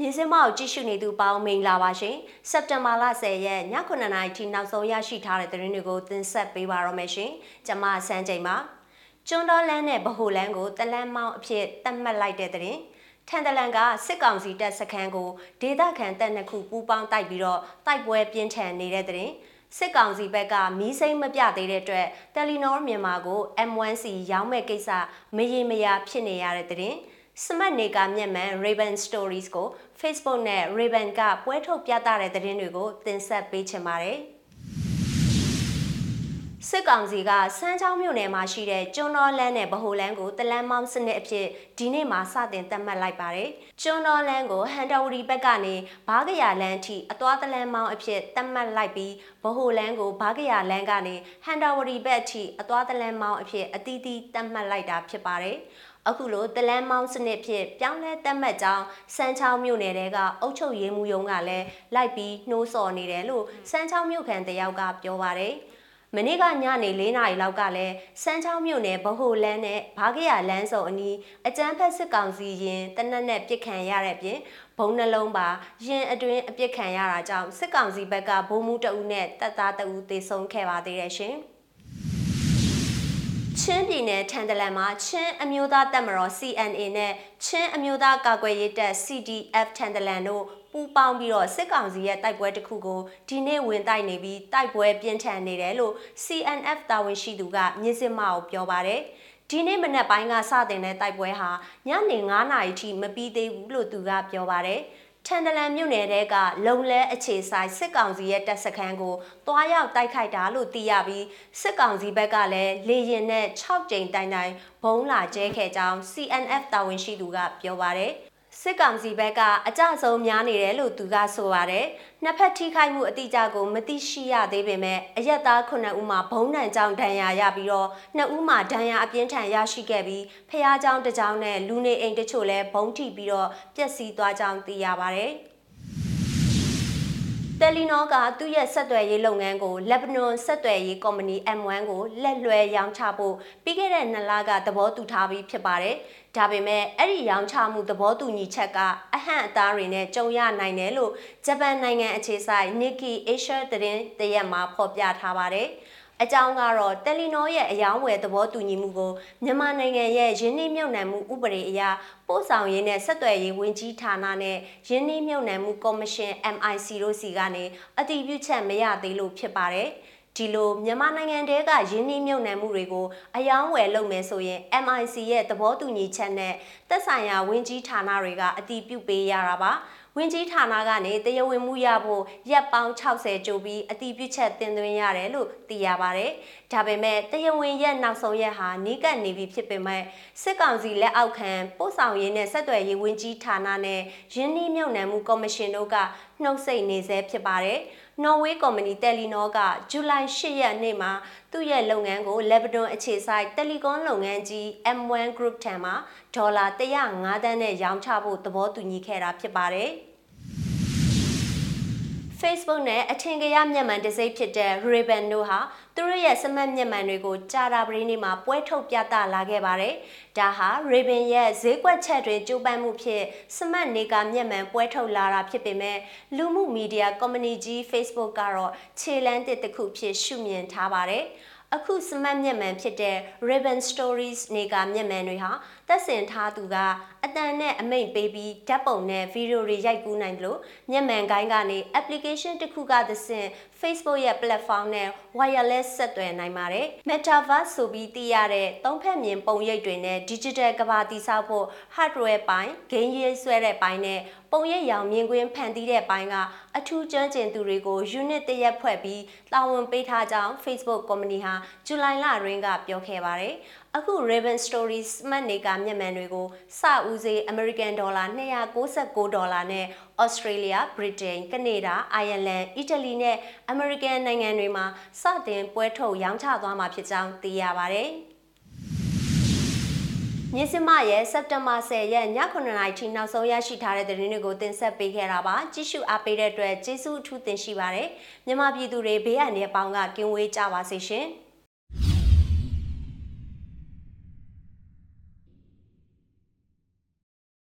မြင်းစင်းမကိုကြည့်ရှုနေသူပေါင်းမင်္ဂလာပါရှင်စက်တင်ဘာလ10ရက်ည9:00နာရီထိနောက်ဆုံးရရှိထားတဲ့သတင်းတွေကိုတင်ဆက်ပေးပါရမယ်ရှင်ကျွန်မစန်းချိန်ပါကျွန်းတော်လန်းနဲ့ဗဟိုလန်းကိုတလန်းမောင်းအဖြစ်သတ်မှတ်လိုက်တဲ့သတင်းထန်တလန်ကစစ်ကောင်စီတပ်စခန်းကိုဒေသခံတပ်နှစ်ခုပူးပေါင်းတိုက်ပြီးတော့တိုက်ပွဲပြင်းထန်နေတဲ့သတင်းစစ်ကောင်စီဘက်ကမီးစိမ်းမပြသေးတဲ့အတွက်တယ်လီနောမြန်မာကို M1C ရောင်းမဲ့ကိစ္စမရေမရာဖြစ်နေရတဲ့သတင်း စမတ်နေကမျက်မှန် Raven Stories ကို Facebook နဲ့ Raven ကပွဲထုတ်ပြသတဲ့သတင်းတွေကိုတင်ဆက်ပေးချင်ပါတယ်။ စစ်ကောင်စီကစမ်းချောင်းမြို့နယ်မှာရှိတဲ့ကျွန်းတော်လန်းနဲ့ဗဟိုလန်းကိုတလန်းမောင်းစနစ်အဖြစ်ဒီနေ့မှာစတင်သတ်မှတ်လိုက်ပါတယ်။ကျွန်းတော်လန်းကိုဟန်တော်ဝတီဘက်ကနေဘားကရလန်းထိအသွားတလန်းမောင်းအဖြစ်သတ်မှတ်လိုက်ပြီးဗဟိုလန်းကိုဘားကရလန်းကနေဟန်တော်ဝတီဘက်ထိအသွားတလန်းမောင်းအဖြစ်အတီးတီးသတ်မှတ်လိုက်တာဖြစ်ပါတယ်။အခုလိုတလန်းမောင်းစနစ်ဖြင့်ပြောင်းလဲတက်မှတ်ကြောင်းစမ်းချောင်းမြို့နယ်တဲကအုပ်ချုပ်ရေးမှူးရုံးကလည်းလိုက်ပြီးနှိုးဆော်နေတယ်လို့စမ်းချောင်းမြို့ခံတယောက်ကပြောပါတယ် မနေ့ကညနေ၄နာရီလောက်ကလည်းစမ်းချောင်းမြို့နယ်ဗဟိုလန်းနဲ့ဘာကရလန်းစုံအနီးအကြမ်းဖက်စစ်ကောင်စီရင်တနက်နဲ့ပြစ်ခံရတဲ့ပြင်ဘုံနှလုံးပါရင်အတွင်းအပြစ်ခံရတာကြောင့်စစ်ကောင်စီဘက်ကဘုံမှုတအုပ်နဲ့တပ်သားတအုပ်သေဆုံးခဲ့ပါသေးတယ်ရှင်။ ချင်းပြည်နယ်ထန်တလန်မှာချင်းအမျိုးသားတပ်မတော် CNA နဲ့ချင်းအမျိုးသားကာကွယ်ရေးတပ် CDF ထန်တလန်တို့ပူးပေါင်းပြီးတော့စစ်ကောင်စီရဲ့တိုက်ပွဲတစ်ခုကိုဒီနေ့ဝင်တိုက်နေပြီးတိုက်ပွဲပြင်းထန်နေတယ်လို့ CNF တာဝန်ရှိသူကမြစ်စစ်မအောင်ပြောပါတယ်ဒီနေ့မနက်ပိုင်းကစတင်တဲ့တိုက်ပွဲဟာညနေ9:00နာရီထိမပြီးသေးဘူးလို့သူကပြောပါတယ်။ ထန်တလန်မြို့နယ်တဲကလုံလဲအခြေဆိုင်စစ်ကောင်စီရဲ့တပ်စခန်းကိုတွားရောက်တိုက်ခိုက်တာလို့သိရပြီးစစ်ကောင်စီဘက်ကလည်းလေရင်နဲ့6ကြိမ်တိုင်တိုင်ဘုံလာကျဲခဲ့ကြောင်း CNF တာဝန်ရှိသူကပြောပါတယ် စစ်ကောင်စီဘက်ကအကြဆုံးများနေတယ်လို့သူကဆိုပါတယ်။နှစ်ဖက်ထိခိုက်မှုအတိအကျကိုမသိရှိရသေးပေမဲ့အရက်သား9ဦးမှာဘုံနှံကြောင့်ဒဏ်ရာရပြီးတော့2ဦးမှာဒဏ်ရာအပြင်းထန်ရရှိခဲ့ပြီးဖះเจ้าတစ်เจ้าနဲ့လူနေအိမ်တချို့လည်းဘုံထိပြီးတော့ပျက်စီးသွားကြောင်းသိရပါတယ်။ တယ်လီနောကသူ့ရဲ့ဆက်သွယ်ရေးလုပ်ငန်းကိုလက်ဘနွန်ဆက်သွယ်ရေးကုမ္ပဏီ M1 ကိုလက်လွှဲရောင်းချဖို့ပြီးခဲ့တဲ့နှစ်လကသဘောတူထားပြီးဖြစ်ပါတယ်။ဒါပေမဲ့အဲ့ဒီရောင်းချမှုသဘောတူညီချက်ကအဟန့်အသားတွေနဲ့ကြုံရနိုင်တယ်လို့ဂျပန်နိုင်ငံအခြေစိုက် Nikkei Asia သတင်းတရက်မှာဖော်ပြထားပါတယ်။ အကြောင်းကတော့တယ်လီနောရဲ့အယောင်းဝယ်သဘောတူညီမှုကိုမြန်မာနိုင်ငံရဲ့ရင်းနှီးမြှုပ်နှံမှုဥပဒေအရပို့ဆောင်ရေးနဲ့ဆက်သွယ်ရေးဝန်ကြီးဌာနနဲ့ရင်းနှီးမြှုပ်နှံမှုကော်မရှင် MIC တို့စီကနေအတည်ပြုချက်မရသေးလို့ဖြစ်ပါတယ်။ဒီလိုမြန်မာနိုင်ငံတဲကရင်းနှီးမြှုပ်နှံမှုတွေကိုအယောင်းဝယ်လုပ်မယ်ဆိုရင် MIC ရဲ့သဘောတူညီချက်နဲ့သက်ဆိုင်ရာဝန်ကြီးဌာနတွေကအတည်ပြုပေးရတာပါ။ ဝင်ကြီးဌာနကနေတရားဝင်မှုရဖို့ရက်ပေါင်း60ကျိုးပြီးအတိပြုချက်တင်သွင်းရတယ်လို့သိရပါတယ်။ဒါပေမဲ့တရားဝင်ရက်နောက်ဆုံးရက်ဟာနီးကပ်နေပြီဖြစ်ပေမဲ့စစ်ကောင်စီလက်အောက်ခံပို့ဆောင်ရေးနဲ့ဆက်သွယ်ရေးဝင်ကြီးဌာနနဲ့ရင်းနှီးမြှုပ်နှံမှုကော်မရှင်တို့ကနှုတ်ဆက်နေဆဲဖြစ်ပါတယ်။ နော်ဝေးကုမ္ပဏီတယ်လီနောကဇူလိုင်8ရက်နေ့မှာသူ့ရဲ့လုပ်ငန်းကိုလက်ဘနွန်အခြေစိုက်တယ်လီကွန်လုပ်ငန်းကြီး M1 Group ထံမှဒေါ်လာ105သန်းနဲ့ရောင်းချဖို့သဘောတူညီခဲ့တာဖြစ်ပါတယ်။ Facebook နဲ့အထင်ကရမျက်မှန်တစိမ့်ဖြစ်တဲ့ Ray-Ban တို့ဟာသူတို့ရဲ့စမတ်မျက်မှန်တွေကိုကြာတာပရင်းနေ့မှာပွဲထုတ်ပြသလာခဲ့ပါတယ်။ဒါဟာ Ray-Ban ရဲ့ဈေးကွက်ချက်တွေကြိုးပမ်းမှုဖြစ်စမတ်နေကမျက်မှန်ပွဲထုတ်လာတာဖြစ်ပေမဲ့လူမှုမီဒီယာကုမ္ပဏီကြီး Facebook ကတော့ခြေလန်းတစ်တစ်ခုဖြစ်ရှုမြင်ထားပါတယ်။အခုစမတ်မျက်မှန်ဖြစ်တဲ့ Ribbon Stories နေကမျက်မှန်တွေဟာသက်ဆင်ထားသူကအတန်နဲ့အမိတ်ပေးပြီးဓာတ်ပုံနဲ့ဗီဒီယိုတွေရိုက်ကူးနိုင်တယ်လို့မျက်မှန်ကိုင်းကနေ application တစ်ခုကသဆင့် Facebook ရဲ့ platform နဲ့ wireless ဆက်သွယ်နိုင်ပါတယ် Metaverse ဆိုပြီးသိရတဲ့သုံးဖက်မြင်ပုံရိပ်တွေနဲ့ digital ကဘာတိဆောက်ဖို့ hardware ပိုင်း game ရေးဆွဲတဲ့ပိုင်းနဲ့ပုံရိပ်ရောင်မြင်ကွင်းဖန်တီးတဲ့ပိုင်းကအထူးကျွမ်းကျင်သူတွေကို unit တရက်ဖွဲ့ပြီးတာဝန်ပေးထားကြောင်း Facebook ကုမ္ပဏီဟာဇူလိုင်လတွင်ကပြောခဲ့ပါတယ်အခု Raven Stories Smart နေကမျက်မှန်တွေကိုစဦးစေး American Dollar 296ဒေါ်လာနဲ့ Australia, Britain, Canada, Ireland, Italy နဲ့ American နိုင်ငံတွေမှာစတင်ပွဲထုတ်ရောင်းချသွားမှာဖြစ်ကြောင်းသိရပါတယ်။မြစ်စမရဲ့စက်တင်ဘာ10ရက်ည9:00နာရီထိနောက်ဆုံးရရှိထားတဲ့သတင်းတွေကိုတင်ဆက်ပေးခဲ့တာပါကြည့်ရှုအားပေးတဲ့အတွက်ကျေးဇူးအထူးတင်ရှိပါတယ်မြန်မာပြည်သူတွေဘေးအန္တရာယ်ပေါင်းကကင်းဝေးကြပါစေရှင်။